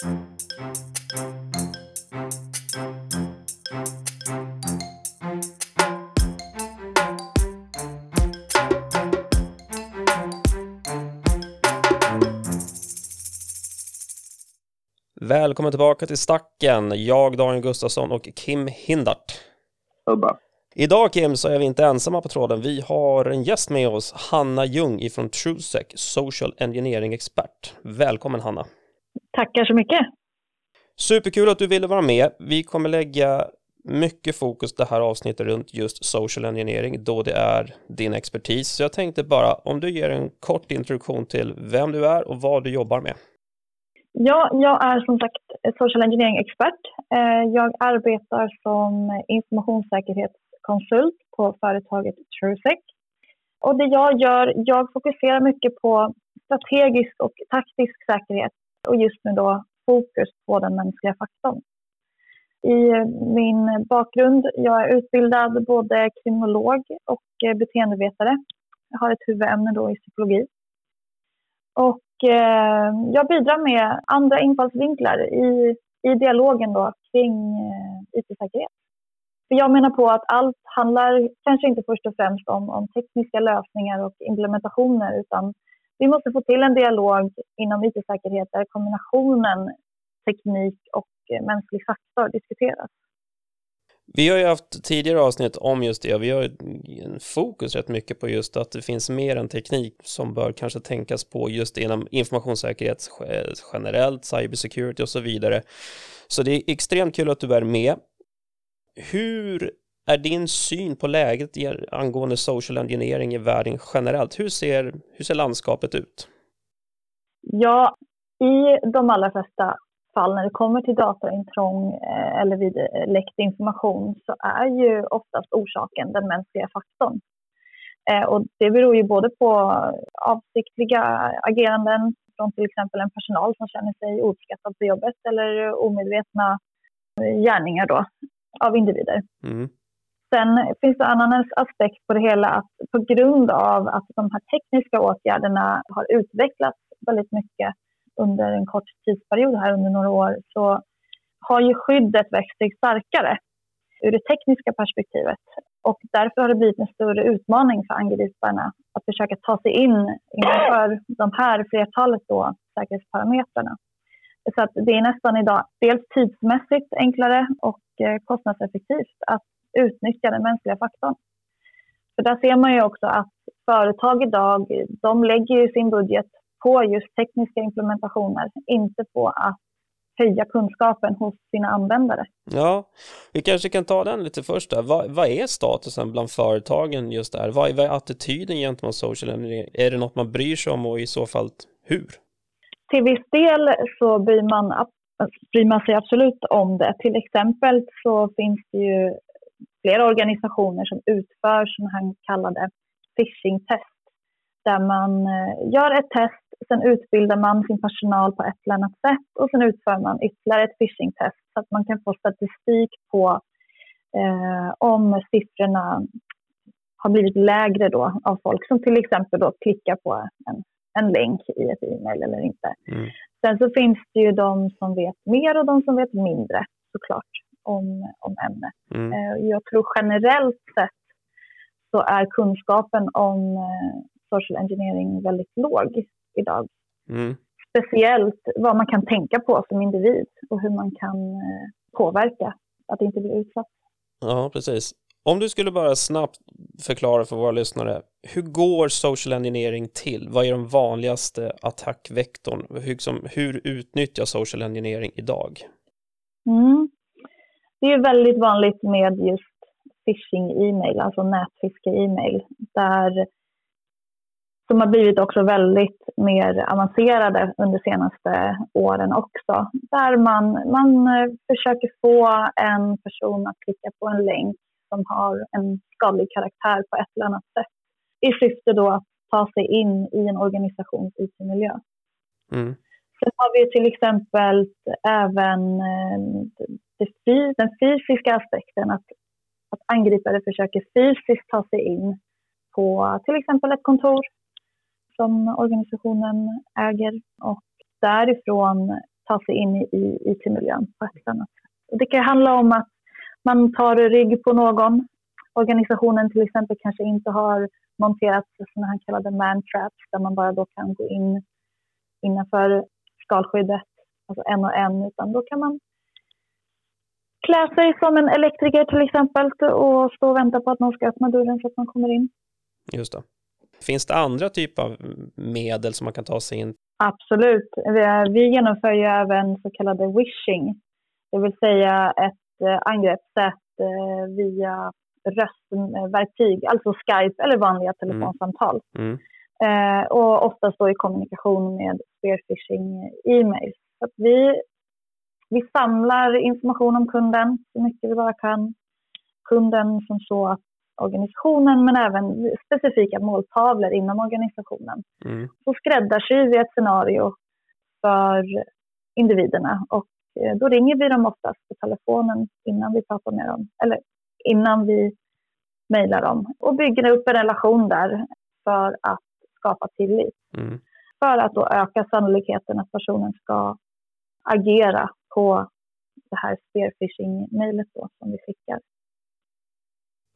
Välkommen tillbaka till Stacken. Jag, Daniel Gustafsson och Kim Hindart. Hubba. Idag Kim så är vi inte ensamma på tråden. Vi har en gäst med oss, Hanna Ljung ifrån Trusec, Social Engineering Expert. Välkommen Hanna. Tackar så mycket. Superkul att du ville vara med. Vi kommer lägga mycket fokus det här avsnittet runt just social engineering då det är din expertis. Så jag tänkte bara om du ger en kort introduktion till vem du är och vad du jobbar med. Ja, jag är som sagt social engineering-expert. Eh, jag arbetar som informationssäkerhetskonsult på företaget TrueSec. Och det jag gör, jag fokuserar mycket på strategisk och taktisk säkerhet och just nu då fokus på den mänskliga faktorn. I eh, min bakgrund, jag är utbildad både kriminolog och eh, beteendevetare. Jag har ett huvudämne då i psykologi. Och eh, jag bidrar med andra infallsvinklar i, i dialogen då kring eh, IT-säkerhet. För jag menar på att allt handlar kanske inte först och främst om, om tekniska lösningar och implementationer utan vi måste få till en dialog inom IT-säkerhet där kombinationen teknik och eh, mänsklig faktor diskuteras. Vi har ju haft tidigare avsnitt om just det. Vi har en fokus rätt mycket på just att det finns mer än teknik som bör kanske tänkas på just inom informationssäkerhet eh, generellt, cybersecurity och så vidare. Så det är extremt kul att du är med. Hur är din syn på läget angående social engineering i världen generellt? Hur ser, hur ser landskapet ut? Ja, i de allra flesta fall när det kommer till dataintrång eh, eller vid läckt information så är ju oftast orsaken den mänskliga faktorn. Eh, och det beror ju både på avsiktliga ageranden från till exempel en personal som känner sig ouppskattad på jobbet eller omedvetna gärningar då av individer. Mm. Sen finns det en annan aspekt på det hela att på grund av att de här tekniska åtgärderna har utvecklats väldigt mycket under en kort tidsperiod här under några år så har ju skyddet växt sig starkare ur det tekniska perspektivet. Och därför har det blivit en större utmaning för angriparna att försöka ta sig in inför de här flertalet då, säkerhetsparametrarna. Så att det är nästan idag dels tidsmässigt enklare och eh, kostnadseffektivt att utnyttja den mänskliga faktorn. För där ser man ju också att företag idag, de lägger sin budget på just tekniska implementationer, inte på att höja kunskapen hos sina användare. Ja, vi kanske kan ta den lite först där. Vad, vad är statusen bland företagen just där? Vad, vad är attityden gentemot social engineering? Är det något man bryr sig om och i så fall hur? Till viss del så bryr man, bryr man sig absolut om det. Till exempel så finns det ju flera organisationer som utför sådana här kallade phishing-test där man eh, gör ett test sen utbildar man sin personal på ett eller annat sätt och sen utför man ytterligare ett phishing-test så att man kan få statistik på eh, om siffrorna har blivit lägre då av folk som till exempel då klickar på en, en länk i ett e-mail eller inte. Mm. Sen så finns det ju de som vet mer och de som vet mindre såklart om, om ämnet. Mm. Eh, jag tror generellt sett så är kunskapen om eh, social engineering väldigt låg idag. Mm. Speciellt vad man kan tänka på som individ och hur man kan eh, påverka att inte bli utsatt. Ja, precis. Om du skulle bara snabbt förklara för våra lyssnare, hur går social engineering till? Vad är den vanligaste attackvektorn? Hur, som, hur utnyttjas social engineering idag? Mm. Det är väldigt vanligt med just phishing e-mail, alltså nätfiske e-mail, där som har blivit också väldigt mer avancerade under de senaste åren också. Där man, man eh, försöker få en person att klicka på en länk som har en skadlig karaktär på ett eller annat sätt i syfte då att ta sig in i en organisations IT-miljö. Mm. Sen har vi till exempel även eh, det, den fysiska aspekten, att, att angripare försöker fysiskt ta sig in på till exempel ett kontor som organisationen äger och därifrån ta sig in i IT-miljön på ett annat sätt. Och det kan handla om att man tar rygg på någon. Organisationen till exempel kanske inte har monterat sådana här kallade man traps där man bara då kan gå in innanför skalskyddet, alltså en och en, utan då kan man klä sig som en elektriker till exempel och stå och vänta på att någon ska öppna dörren så att man kommer in. Just det. Finns det andra typer av medel som man kan ta sig in? Absolut. Vi genomför ju även så kallade wishing, det vill säga ett eh, angreppssätt eh, via röstverktyg, alltså Skype eller vanliga telefonsamtal. Mm. Mm. Och oftast då i kommunikation med spearfishing e-mails. Så vi, vi samlar information om kunden så mycket vi bara kan. Kunden som så att organisationen men även specifika måltavlor inom organisationen. Mm. Så skräddarsyr vi ett scenario för individerna och eh, då ringer vi dem oftast på telefonen innan vi pratar med dem, eller innan vi mejlar dem och bygger upp en relation där för att skapa tillit. Mm. För att då öka sannolikheten att personen ska agera på det här spearfishing-mejlet som vi skickar.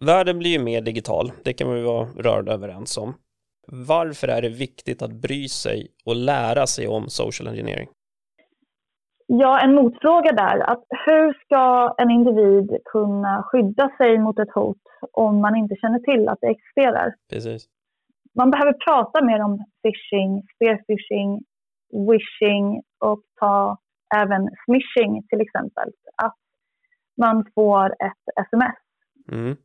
Världen blir ju mer digital, det kan vi vara rörda överens om. Varför är det viktigt att bry sig och lära sig om social engineering? Ja, en motfråga där. Att hur ska en individ kunna skydda sig mot ett hot om man inte känner till att det existerar? Precis. Man behöver prata mer om phishing, spearfishing, wishing och ta även smishing till exempel. Att man får ett sms. Mm.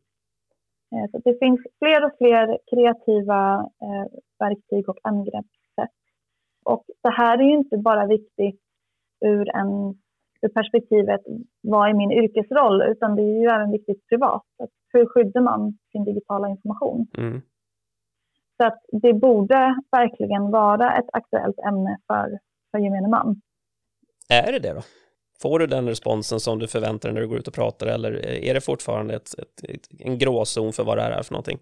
Eh, så det finns fler och fler kreativa eh, verktyg och angreppssätt. Och det här är ju inte bara viktigt ur, en, ur perspektivet vad är min yrkesroll, utan det är ju även viktigt privat. Att hur skyddar man sin digitala information? Mm. Så att det borde verkligen vara ett aktuellt ämne för, för gemene man. Är det det då? Får du den responsen som du förväntar dig när du går ut och pratar eller är det fortfarande ett, ett, ett, en gråzon för vad det här är för någonting?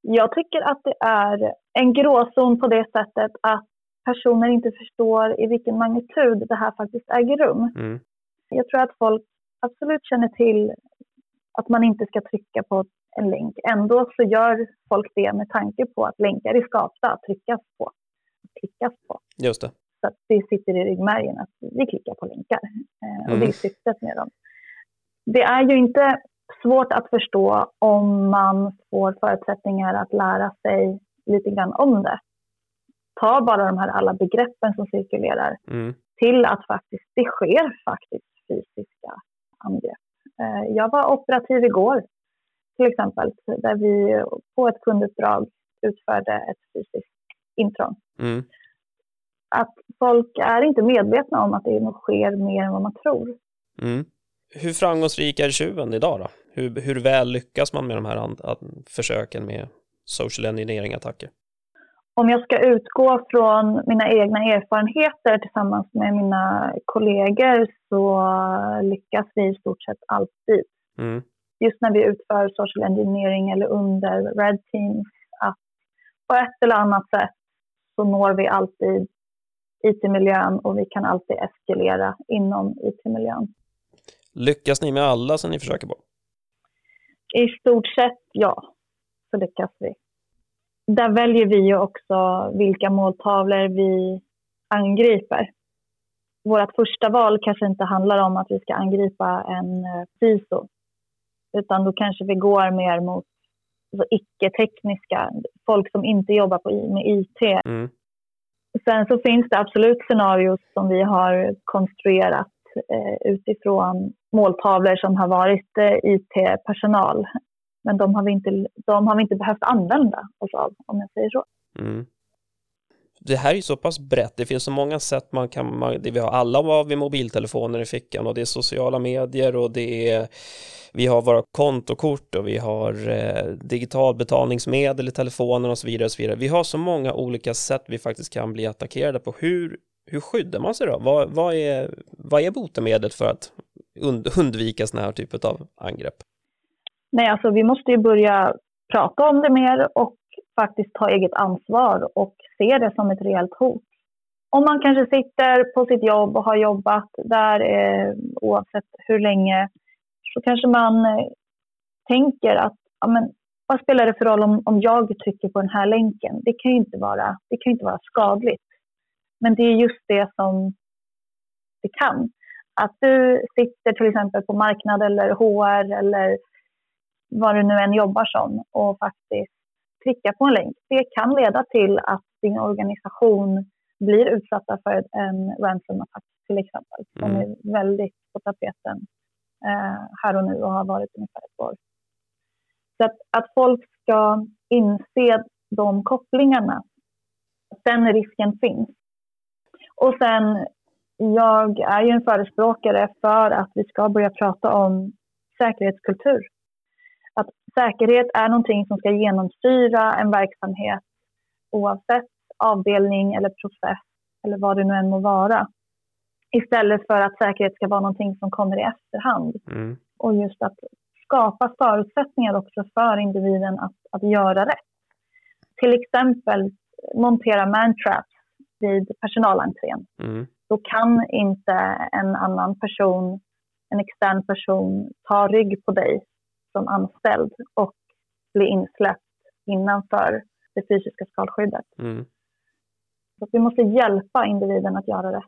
Jag tycker att det är en gråzon på det sättet att personer inte förstår i vilken magnitud det här faktiskt äger rum. Mm. Jag tror att folk absolut känner till att man inte ska trycka på en länk. Ändå så gör folk det med tanke på att länkar är skapta att tryckas på. Klickas på. Just det. Så att det sitter i ryggmärgen att vi klickar på länkar. Eh, och mm. det är syftet med dem. Det är ju inte svårt att förstå om man får förutsättningar att lära sig lite grann om det. Ta bara de här alla begreppen som cirkulerar mm. till att faktiskt, det sker faktiskt fysiska angrepp. Eh, jag var operativ igår till exempel, där vi på ett kunduppdrag utförde ett fysiskt intrång. Mm att folk är inte medvetna om att det nog sker mer än vad man tror. Mm. Hur framgångsrik är tjuven idag då? Hur, hur väl lyckas man med de här försöken med social engineering-attacker? Om jag ska utgå från mina egna erfarenheter tillsammans med mina kollegor så lyckas vi i stort sett alltid. Mm. Just när vi utför social engineering eller under Red Teams, att på ett eller annat sätt så når vi alltid IT-miljön och vi kan alltid eskalera inom IT-miljön. Lyckas ni med alla som ni försöker på? I stort sett ja, så lyckas vi. Där väljer vi ju också vilka måltavlor vi angriper. Vårt första val kanske inte handlar om att vi ska angripa en CISO, eh, utan då kanske vi går mer mot alltså, icke-tekniska, folk som inte jobbar på, med IT. Mm. Sen så finns det absolut scenarios som vi har konstruerat eh, utifrån måltavlor som har varit eh, IT-personal. Men de har, vi inte, de har vi inte behövt använda oss av, om jag säger så. Mm det här är ju så pass brett, det finns så många sätt man kan, man, det vi har alla av vi mobiltelefoner i fickan och det är sociala medier och det är, vi har våra kontokort och vi har eh, digital betalningsmedel i telefonen och så vidare och så vidare. Vi har så många olika sätt vi faktiskt kan bli attackerade på. Hur, hur skyddar man sig då? Vad, vad, är, vad är botemedlet för att und, undvika sådana här typer av angrepp? Nej, alltså vi måste ju börja prata om det mer och faktiskt ta eget ansvar och se det som ett reellt hot. om man kanske sitter på sitt jobb och har jobbat där eh, oavsett hur länge så kanske man eh, tänker att ja, men, vad spelar det för roll om, om jag trycker på den här länken? Det kan ju inte vara, det kan inte vara skadligt. Men det är just det som det kan. Att du sitter till exempel på marknad eller HR eller vad du nu än jobbar som och faktiskt trycka på en länk. Det kan leda till att din organisation blir utsatta för en ransomattack till exempel, som mm. är väldigt på tapeten eh, här och nu och har varit ungefär ett år. Så att, att folk ska inse de kopplingarna, den risken finns. Och sen, jag är ju en förespråkare för att vi ska börja prata om säkerhetskultur. Säkerhet är någonting som ska genomsyra en verksamhet oavsett avdelning eller process eller vad det nu än må vara. Istället för att säkerhet ska vara någonting som kommer i efterhand. Mm. Och just att skapa förutsättningar också för individen att, att göra rätt. Till exempel montera mantraps vid personalentrén. Mm. Då kan inte en annan person, en extern person, ta rygg på dig som anställd och bli insläppt innanför det fysiska skalskyddet. Mm. Så vi måste hjälpa individen att göra rätt.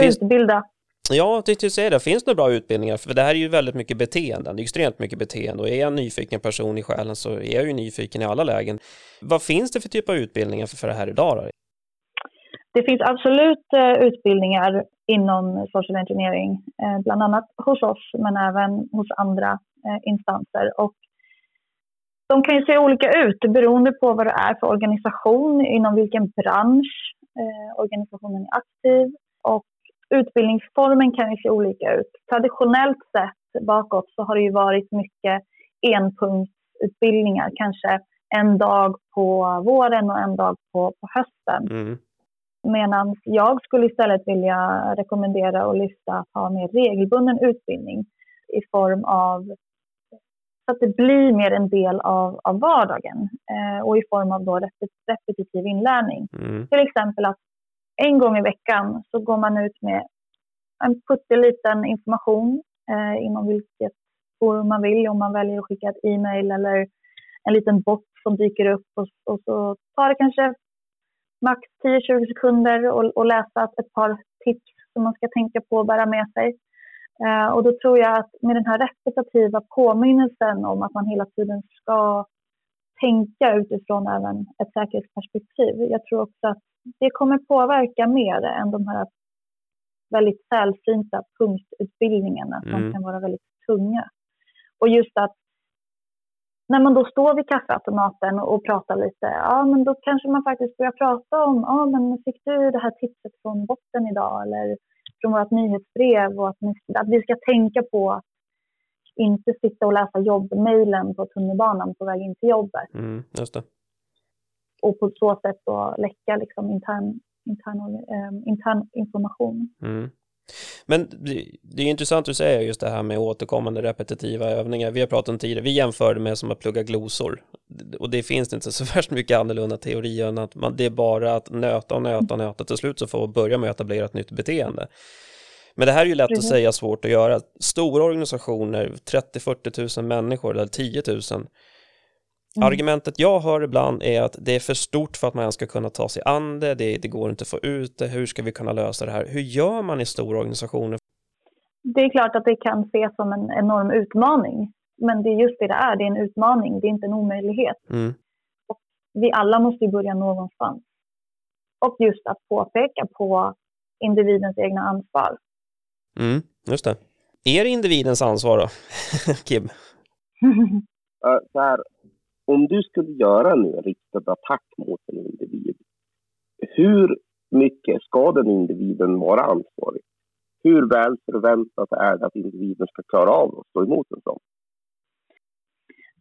Finns... Utbilda. Ja, jag tänkte säga det. Finns det bra utbildningar? För det här är ju väldigt mycket beteenden. Det är extremt mycket beteende och är jag en nyfiken person i själen så är jag ju nyfiken i alla lägen. Vad finns det för typ av utbildningar för, för det här idag? Då? Det finns absolut eh, utbildningar inom social engineering, eh, bland annat hos oss men även hos andra eh, instanser. Och de kan ju se olika ut beroende på vad det är för organisation, inom vilken bransch eh, organisationen är aktiv och utbildningsformen kan ju se olika ut. Traditionellt sett bakåt så har det ju varit mycket enpunktsutbildningar, kanske en dag på våren och en dag på, på hösten. Mm. Medan jag skulle istället vilja rekommendera och lyfta att ha mer regelbunden utbildning i form av så att det blir mer en del av, av vardagen eh, och i form av då repetitiv inlärning. Mm. Till exempel att en gång i veckan så går man ut med en putteliten information eh, inom vilket forum man vill. Om man väljer att skicka ett e-mail eller en liten bot som dyker upp och, och så tar det kanske max 10-20 sekunder och, läsa ett par tips som man ska tänka på och bära med sig. Eh, och då tror jag att med den här repetitiva påminnelsen om att man hela tiden ska tänka utifrån även ett säkerhetsperspektiv. Jag tror också att det kommer påverka mer än de här väldigt sällsynta punktutbildningarna som mm. kan vara väldigt tunga. Och just att när man då står vid kaffeautomaten och pratar lite, ja men då kanske man faktiskt börjar prata om, ja men fick du det här tipset från botten idag eller från vårt nyhetsbrev och att, att vi ska tänka på att inte sitta och läsa jobbmejlen på tunnelbanan på väg in till jobbet. Mm, just det. Och på så sätt då läcka liksom intern, intern, eh, intern information. Mm. Men det är intressant att du säger just det här med återkommande repetitiva övningar. Vi har pratat om tidigare, vi jämför det med som att plugga glosor. Och det finns inte så värst mycket annorlunda teori än att man, det är bara att nöta och nöta och nöta. Till slut så får man börja med att etablera ett nytt beteende. Men det här är ju lätt att säga, svårt att göra. Stora organisationer, 30-40 000 människor eller 10 000 Mm. Argumentet jag hör ibland är att det är för stort för att man ens ska kunna ta sig an det, det, det går inte att få ut det, hur ska vi kunna lösa det här? Hur gör man i stora organisationer? Det är klart att det kan ses som en enorm utmaning, men det är just det det är, det är en utmaning, det är inte en omöjlighet. Mm. Och vi alla måste börja någonstans. Och just att påpeka på individens egna ansvar. Mm, just det. Är det individens ansvar då, Kim? så här, om du skulle göra nu en riktad attack mot en individ, hur mycket ska den individen vara ansvarig? Hur väl förväntat är det att individen ska klara av att stå emot en sån?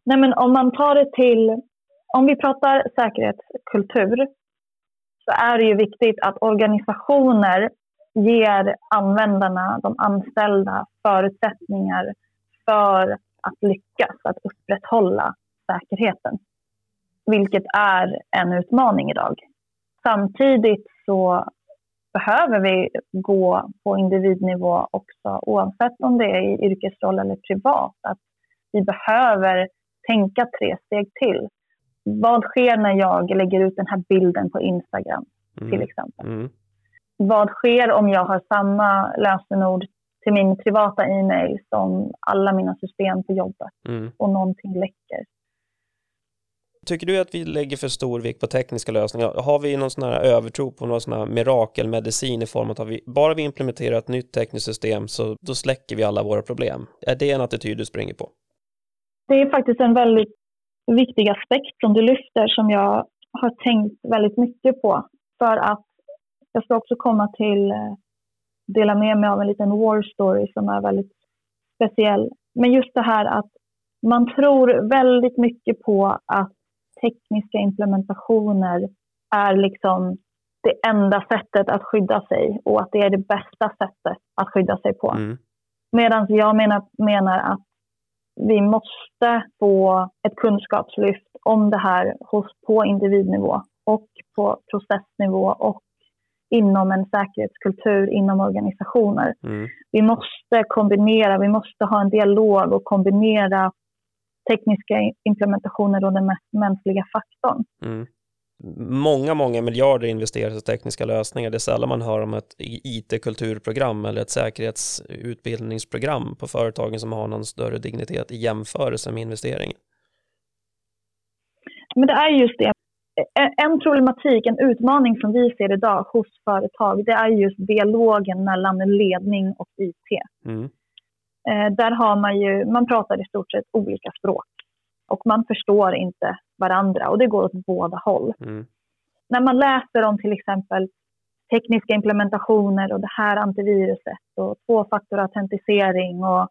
Nej, men om man tar det till, om vi pratar säkerhetskultur, så är det ju viktigt att organisationer ger användarna, de anställda, förutsättningar för att lyckas, att upprätthålla säkerheten. Vilket är en utmaning idag. Samtidigt så behöver vi gå på individnivå också oavsett om det är i yrkesroll eller privat. Att vi behöver tänka tre steg till. Vad sker när jag lägger ut den här bilden på Instagram mm. till exempel? Mm. Vad sker om jag har samma lösenord till min privata e-mail som alla mina system på jobbet mm. och någonting läcker? Tycker du att vi lägger för stor vikt på tekniska lösningar? Har vi någon sån här övertro på någon sån här mirakelmedicin i form av att vi, bara vi implementerar ett nytt tekniskt system så då släcker vi alla våra problem? Är det en attityd du springer på? Det är faktiskt en väldigt viktig aspekt som du lyfter som jag har tänkt väldigt mycket på. För att jag ska också komma till eh, dela med mig av en liten war story som är väldigt speciell. Men just det här att man tror väldigt mycket på att tekniska implementationer är liksom det enda sättet att skydda sig och att det är det bästa sättet att skydda sig på. Mm. Medan jag menar, menar att vi måste få ett kunskapslyft om det här hos, på individnivå och på processnivå och inom en säkerhetskultur inom organisationer. Mm. Vi måste kombinera, vi måste ha en dialog och kombinera tekniska implementationer och den mänskliga faktorn. Mm. Många, många miljarder investeras i tekniska lösningar. Det är sällan man hör om ett IT-kulturprogram eller ett säkerhetsutbildningsprogram på företagen som har någon större dignitet i jämförelse med investeringen. Men det är just det. En problematik, en utmaning som vi ser idag hos företag, det är just dialogen mellan ledning och IT. Mm. Eh, där har man ju, man pratar i stort sett olika språk och man förstår inte varandra och det går åt båda håll. Mm. När man läser om till exempel tekniska implementationer och det här antiviruset och tvåfaktorautentisering och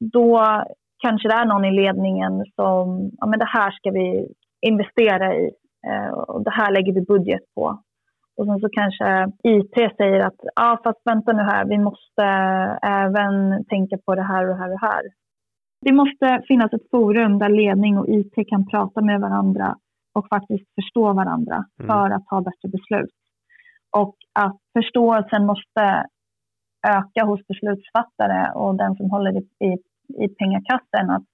då kanske det är någon i ledningen som, ja men det här ska vi investera i eh, och det här lägger vi budget på. Och sen så kanske IT säger att ja, fast vänta nu här, vi måste även tänka på det här och det här och det här. Det måste finnas ett forum där ledning och IT kan prata med varandra och faktiskt förstå varandra mm. för att ta bättre beslut. Och att förståelsen måste öka hos beslutsfattare och den som håller i, i, i pengakassen. Att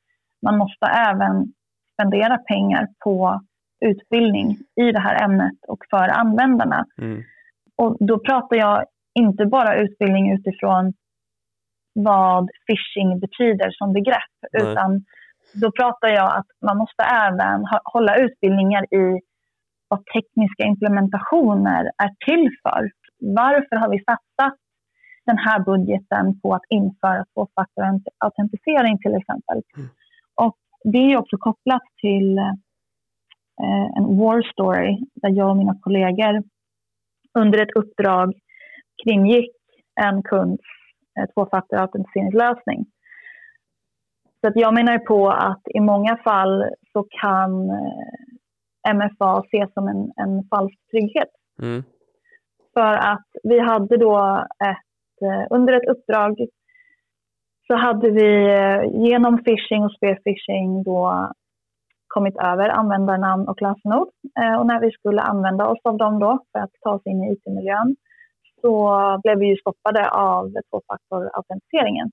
man måste även spendera pengar på utbildning i det här ämnet och för användarna. Mm. Och då pratar jag inte bara utbildning utifrån vad phishing betyder som begrepp, Nej. utan då pratar jag att man måste även hålla utbildningar i vad tekniska implementationer är till för. Varför har vi satsat den här budgeten på att införa tvåfaktorautentisering till exempel? Mm. Och det är också kopplat till Eh, en war story där jag och mina kollegor under ett uppdrag kringgick en kunds eh, tvåfaktorautentiseringlösning. Så att jag menar på att i många fall så kan eh, MFA ses som en, en falsk trygghet. Mm. För att vi hade då ett, under ett uppdrag så hade vi genom phishing och spearphishing då kommit över användarnamn och lösenord. Eh, och när vi skulle använda oss av dem då för att ta oss in i IT-miljön så blev vi ju stoppade av tvåfaktorautentiseringen.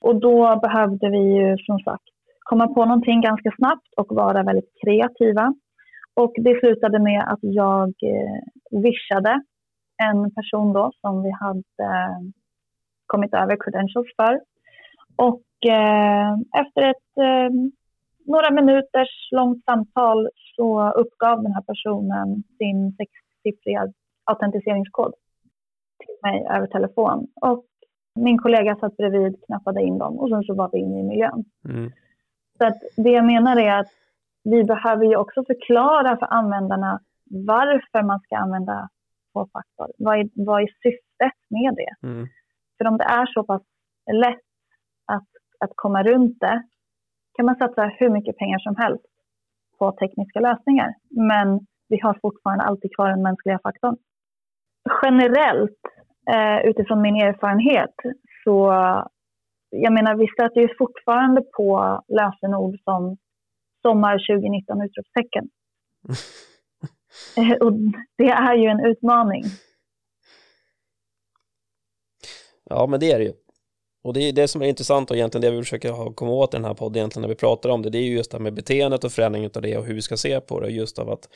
Och då behövde vi ju som sagt komma på någonting ganska snabbt och vara väldigt kreativa. Och det slutade med att jag eh, vishade en person då som vi hade eh, kommit över credentials för. Och eh, efter ett eh, några minuters långt samtal så uppgav den här personen sin sexsiffriga autentiseringskod till mig över telefon. Och min kollega satt bredvid, knappade in dem och sen så var vi inne i miljön. Mm. Så att det jag menar är att vi behöver ju också förklara för användarna varför man ska använda tvåfaktor. Vad är, vad är syftet med det? Mm. För om det är så pass lätt att, att komma runt det kan man satsa hur mycket pengar som helst på tekniska lösningar. Men vi har fortfarande alltid kvar den mänskliga faktorn. Generellt, eh, utifrån min erfarenhet, så jag menar, vi stöter ju fortfarande på lösenord som sommar 2019 utropstecken. Och det är ju en utmaning. Ja, men det är det ju. Och det är det som är intressant och egentligen det vi försöker komma åt i den här podden egentligen när vi pratar om det, det är ju just det här med beteendet och förändringen av det och hur vi ska se på det, just av att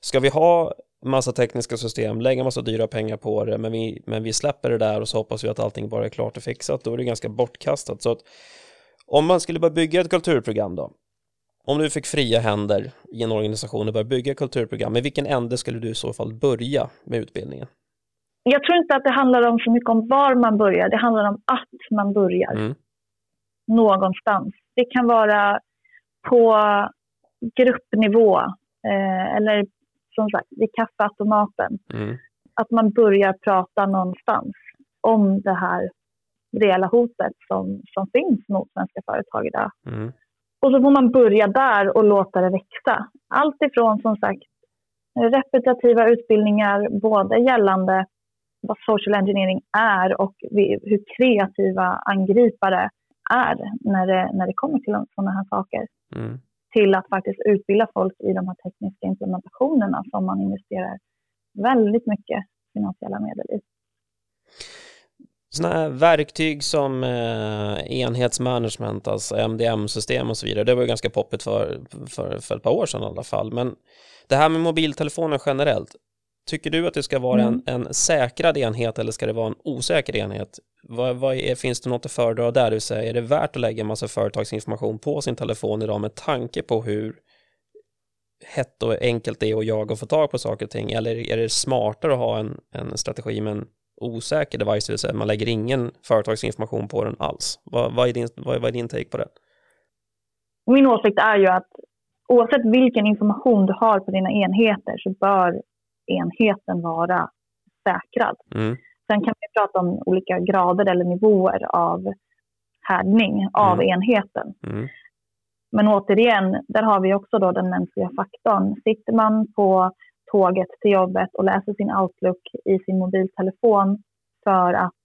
ska vi ha massa tekniska system, lägga massa dyra pengar på det, men vi, men vi släpper det där och så hoppas vi att allting bara är klart och fixat, då är det ganska bortkastat. Så att om man skulle börja bygga ett kulturprogram då, om du fick fria händer i en organisation och börja bygga kulturprogram, med vilken ände skulle du i så fall börja med utbildningen? Jag tror inte att det handlar om så mycket om var man börjar, det handlar om att man börjar mm. någonstans. Det kan vara på gruppnivå eh, eller som sagt vid kaffeautomaten. Mm. Att man börjar prata någonstans om det här reella hotet som, som finns mot svenska företag idag. Mm. Och så får man börja där och låta det växa. Allt ifrån som sagt repetitiva utbildningar både gällande vad social engineering är och hur kreativa angripare är när det, när det kommer till sådana här saker. Mm. Till att faktiskt utbilda folk i de här tekniska implementationerna som man investerar väldigt mycket finansiella medel i. Sådana här verktyg som eh, enhetsmanagement, alltså MDM-system och så vidare, det var ju ganska poppigt för, för, för ett par år sedan i alla fall. Men det här med mobiltelefoner generellt, tycker du att det ska vara mm. en, en säkrad enhet eller ska det vara en osäker enhet? Vad, vad är, finns det något att föredra där? Du säger, är det värt att lägga en massa företagsinformation på sin telefon idag med tanke på hur hett och enkelt det är att jaga och få tag på saker och ting? Eller är det smartare att ha en, en strategi med en osäker device, det vill säga man lägger ingen företagsinformation på den alls? Vad, vad, är, din, vad, vad är din take på det? Min åsikt är ju att oavsett vilken information du har på dina enheter så bör enheten vara säkrad. Mm. Sen kan vi prata om olika grader eller nivåer av härdning av mm. enheten. Mm. Men återigen, där har vi också då den mänskliga faktorn. Sitter man på tåget till jobbet och läser sin Outlook i sin mobiltelefon för att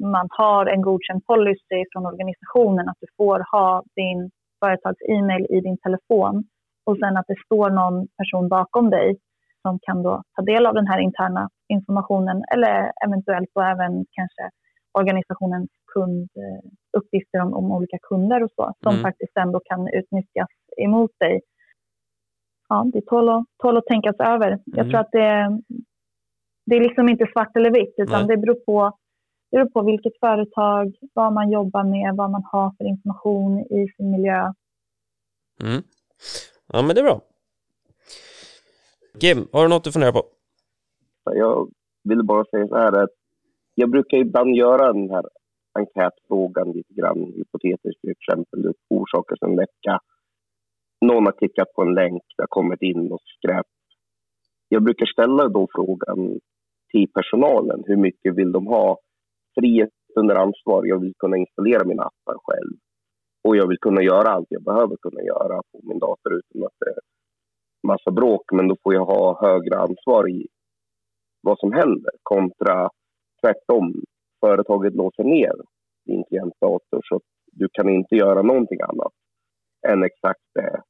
man har en godkänd policy från organisationen att du får ha din företags-e-mail i din telefon och sen att det står någon person bakom dig som kan då ta del av den här interna informationen eller eventuellt då även kanske organisationens kunduppgifter om, om olika kunder och så som mm. faktiskt ändå kan utnyttjas emot dig. Ja, det tål att, tål att tänkas över. Mm. Jag tror att det, det är liksom inte svart eller vitt utan Nej. det beror, på, det beror på vilket företag, vad man jobbar med, vad man har för information i sin miljö. Mm. Ja, men det är bra. Kim, har du något du funderar på? Jag vill bara säga så här att jag brukar ibland göra den här enkätfrågan lite grann hypotetiskt, till exempel orsaker som läcka. Någon har klickat på en länk, det har kommit in och skräp. Jag brukar ställa då frågan till personalen, hur mycket vill de ha frihet under ansvar? Jag vill kunna installera mina appar själv och jag vill kunna göra allt jag behöver kunna göra på min dator utan att det massa bråk, men då får jag ha högre ansvar i vad som händer kontra tvärtom. Företaget låser ner din klientdator så du kan inte göra någonting annat än exakt det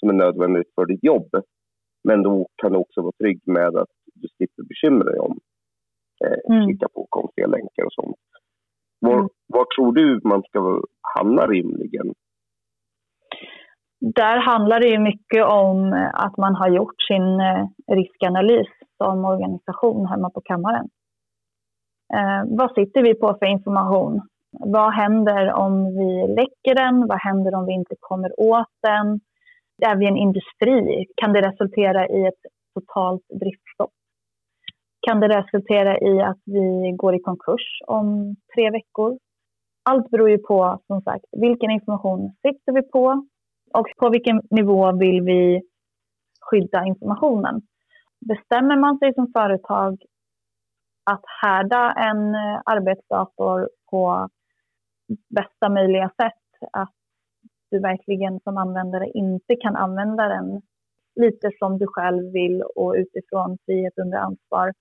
som är nödvändigt för ditt jobb. Men då kan du också vara trygg med att du slipper bekymra dig om eh, mm. klicka på konstiga länkar och sånt. Var, mm. var tror du man ska hamna rimligen där handlar det ju mycket om eh, att man har gjort sin eh, riskanalys som organisation hemma på kammaren. Eh, vad sitter vi på för information? Vad händer om vi läcker den? Vad händer om vi inte kommer åt den? Är vi en industri? Kan det resultera i ett totalt driftstopp? Kan det resultera i att vi går i konkurs om tre veckor? Allt beror ju på, som sagt, vilken information sitter vi på? Och på vilken nivå vill vi skydda informationen. Bestämmer man sig som företag att härda en eh, arbetsdator på bästa möjliga sätt, att du verkligen som användare inte kan använda den lite som du själv vill och utifrån frihet under ansvar,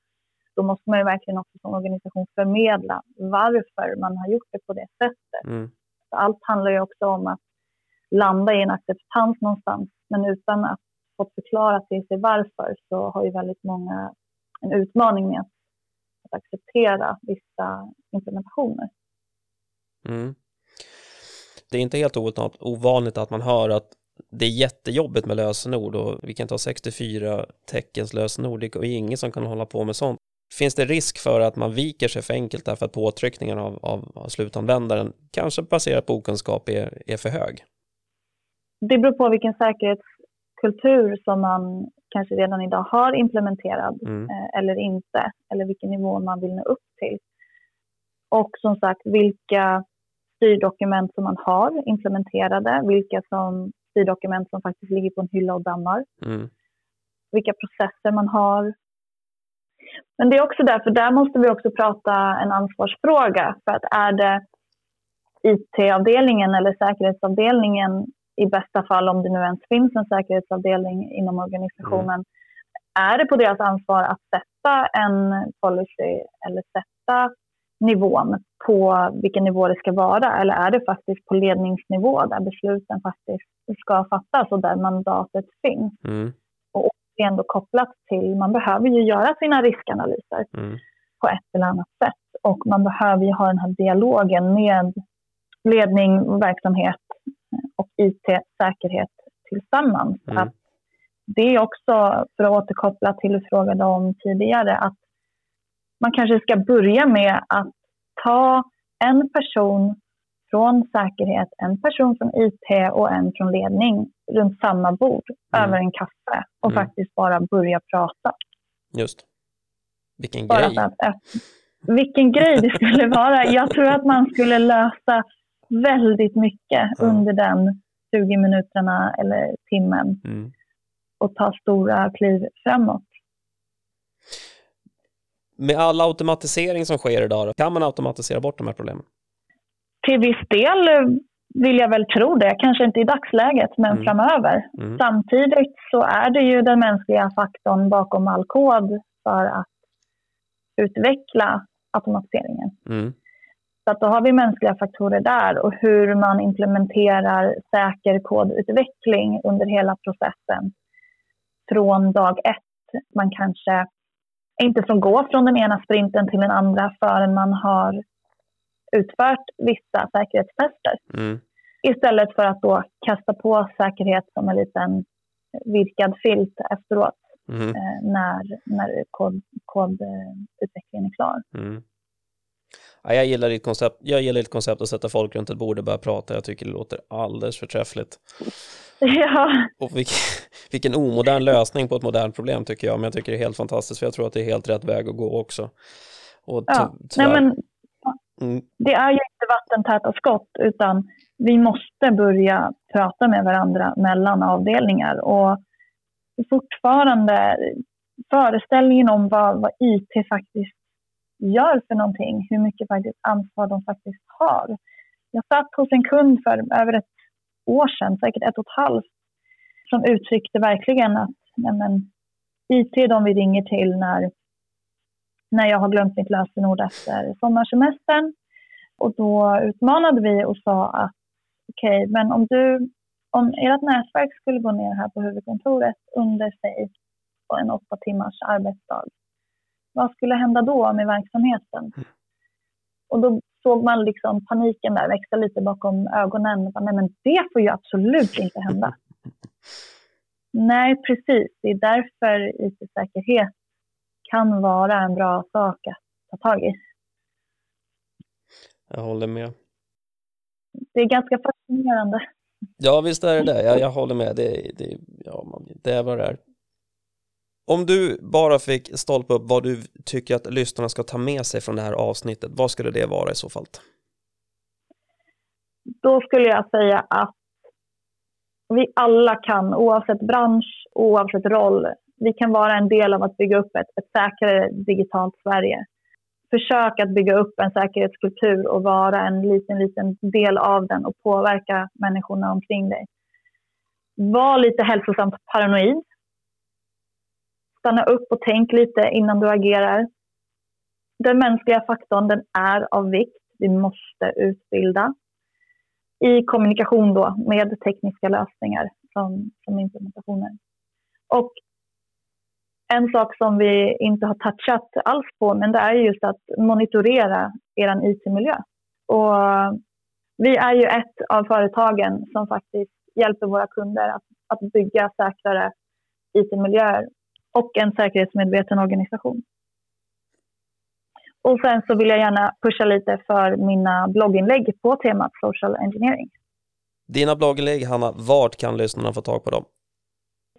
då måste man ju verkligen också som organisation förmedla varför man har gjort det på det sättet. Mm. Allt handlar ju också om att landa i en acceptans någonstans. Men utan att fått förklara till sig varför så har ju väldigt många en utmaning med att, att acceptera vissa implementationer. Mm. Det är inte helt ovanligt att man hör att det är jättejobbigt med lösenord och vi kan ta 64 teckens lösenord. Det är ingen som kan hålla på med sånt. Finns det risk för att man viker sig för enkelt därför att påtryckningen av, av, av slutanvändaren, kanske baserat på okunskap, är, är för hög? Det beror på vilken säkerhetskultur som man kanske redan idag har implementerad mm. eh, eller inte, eller vilken nivå man vill nå upp till. Och som sagt, vilka styrdokument som man har implementerade, vilka som styrdokument som faktiskt ligger på en hylla och dammar. Mm. Vilka processer man har. Men det är också därför, där måste vi också prata en ansvarsfråga. För att är det IT-avdelningen eller säkerhetsavdelningen i bästa fall, om det nu ens finns en säkerhetsavdelning inom organisationen, mm. är det på deras ansvar att sätta en policy eller sätta nivån på vilken nivå det ska vara eller är det faktiskt på ledningsnivå där besluten faktiskt ska fattas och där mandatet finns? Mm. Och ändå kopplat till, man behöver ju göra sina riskanalyser mm. på ett eller annat sätt och man behöver ju ha den här dialogen med ledning, verksamhet och IT-säkerhet tillsammans. Mm. Att det är också, för att återkoppla till du frågade om tidigare, att man kanske ska börja med att ta en person från säkerhet, en person från IT och en från ledning runt samma bord mm. över en kaffe och mm. faktiskt bara börja prata. Just. Vilken bara grej. Att, att, vilken grej det skulle vara. Jag tror att man skulle lösa väldigt mycket mm. under den 20 minuterna eller timmen mm. och ta stora kliv framåt med all automatisering som sker idag, kan man automatisera bort de här problemen? Till viss del vill jag väl tro det, kanske inte i dagsläget, men mm. framöver. Mm. Samtidigt så är det ju den mänskliga faktorn bakom all kod för att utveckla automatiseringen. Mm. Så att då har vi mänskliga faktorer där och hur man implementerar säker kodutveckling under hela processen från dag ett. Man kanske inte som går från den ena sprinten till den andra förrän man har utfört vissa säkerhetstester. Mm. Istället för att då kasta på säkerhet som en liten virkad filt efteråt mm. eh, när, när kod, kodutvecklingen är klar. Mm. Ja, jag, gillar ditt koncept. jag gillar ditt koncept att sätta folk runt ett bord och börja prata. Jag tycker det låter alldeles förträffligt. Ja. Och vilken, vilken omodern lösning på ett modernt problem tycker jag, men jag tycker det är helt fantastiskt för jag tror att det är helt rätt väg att gå också. Och ja. Nej, men, mm. Det är ju inte vattentäta skott utan vi måste börja prata med varandra mellan avdelningar och fortfarande föreställningen om vad, vad IT faktiskt gör för någonting, hur mycket faktiskt ansvar de faktiskt har. Jag satt hos en kund för över ett år sedan, säkert ett och ett halvt, som uttryckte verkligen att nej men, IT är de vi ringer till när, när jag har glömt mitt lösenord efter sommarsemestern. Och då utmanade vi och sa att okej, okay, men om du om ert nätverk skulle gå ner här på huvudkontoret under sig på en åtta timmars arbetsdag, vad skulle hända då med verksamheten? Mm. Och då såg man liksom paniken där växa lite bakom ögonen. Nej, men det får ju absolut inte hända. Nej, precis. Det är därför IT-säkerhet kan vara en bra sak att ta tag i. Jag håller med. Det är ganska fascinerande. Ja, visst är det det. Jag, jag håller med. Det, det, ja, det är vad det är. Om du bara fick stolpa upp vad du tycker att lyssnarna ska ta med sig från det här avsnittet, vad skulle det vara i så fall? Då skulle jag säga att vi alla kan, oavsett bransch, oavsett roll, vi kan vara en del av att bygga upp ett, ett säkrare digitalt Sverige. Försök att bygga upp en säkerhetskultur och vara en liten, liten del av den och påverka människorna omkring dig. Var lite hälsosamt paranoid stanna upp och tänk lite innan du agerar. Den mänskliga faktorn den är av vikt. Vi måste utbilda i kommunikation då med tekniska lösningar som, som implementationer. Och en sak som vi inte har touchat alls på, men det är just att monitorera er IT-miljö. Och vi är ju ett av företagen som faktiskt hjälper våra kunder att, att bygga säkrare IT-miljöer och en säkerhetsmedveten organisation. Och sen så vill jag gärna pusha lite för mina blogginlägg på temat social engineering. Dina blogginlägg, Hanna, vart kan lyssnarna få tag på dem?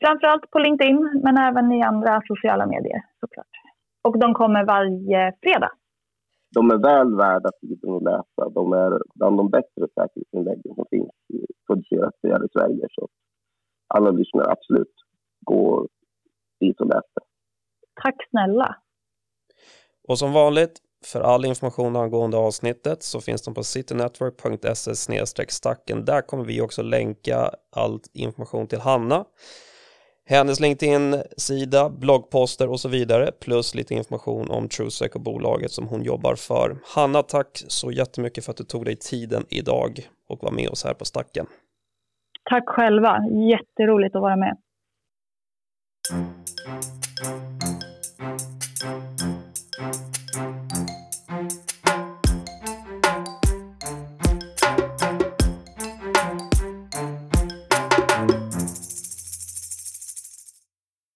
Framförallt på LinkedIn, men även i andra sociala medier såklart. Och de kommer varje fredag. De är väl värda att läsa. De är bland de bättre säkerhetsinläggen som finns producerat i Sverige. Så alla lyssnare, absolut, gå och läs det. Tack snälla. Och som vanligt, för all information angående avsnittet så finns de på citynetwork.se stacken. Där kommer vi också länka all information till Hanna hennes LinkedIn-sida, bloggposter och så vidare, plus lite information om TrueSec och bolaget som hon jobbar för. Hanna, tack så jättemycket för att du tog dig tiden idag och var med oss här på Stacken. Tack själva, jätteroligt att vara med. Thank you.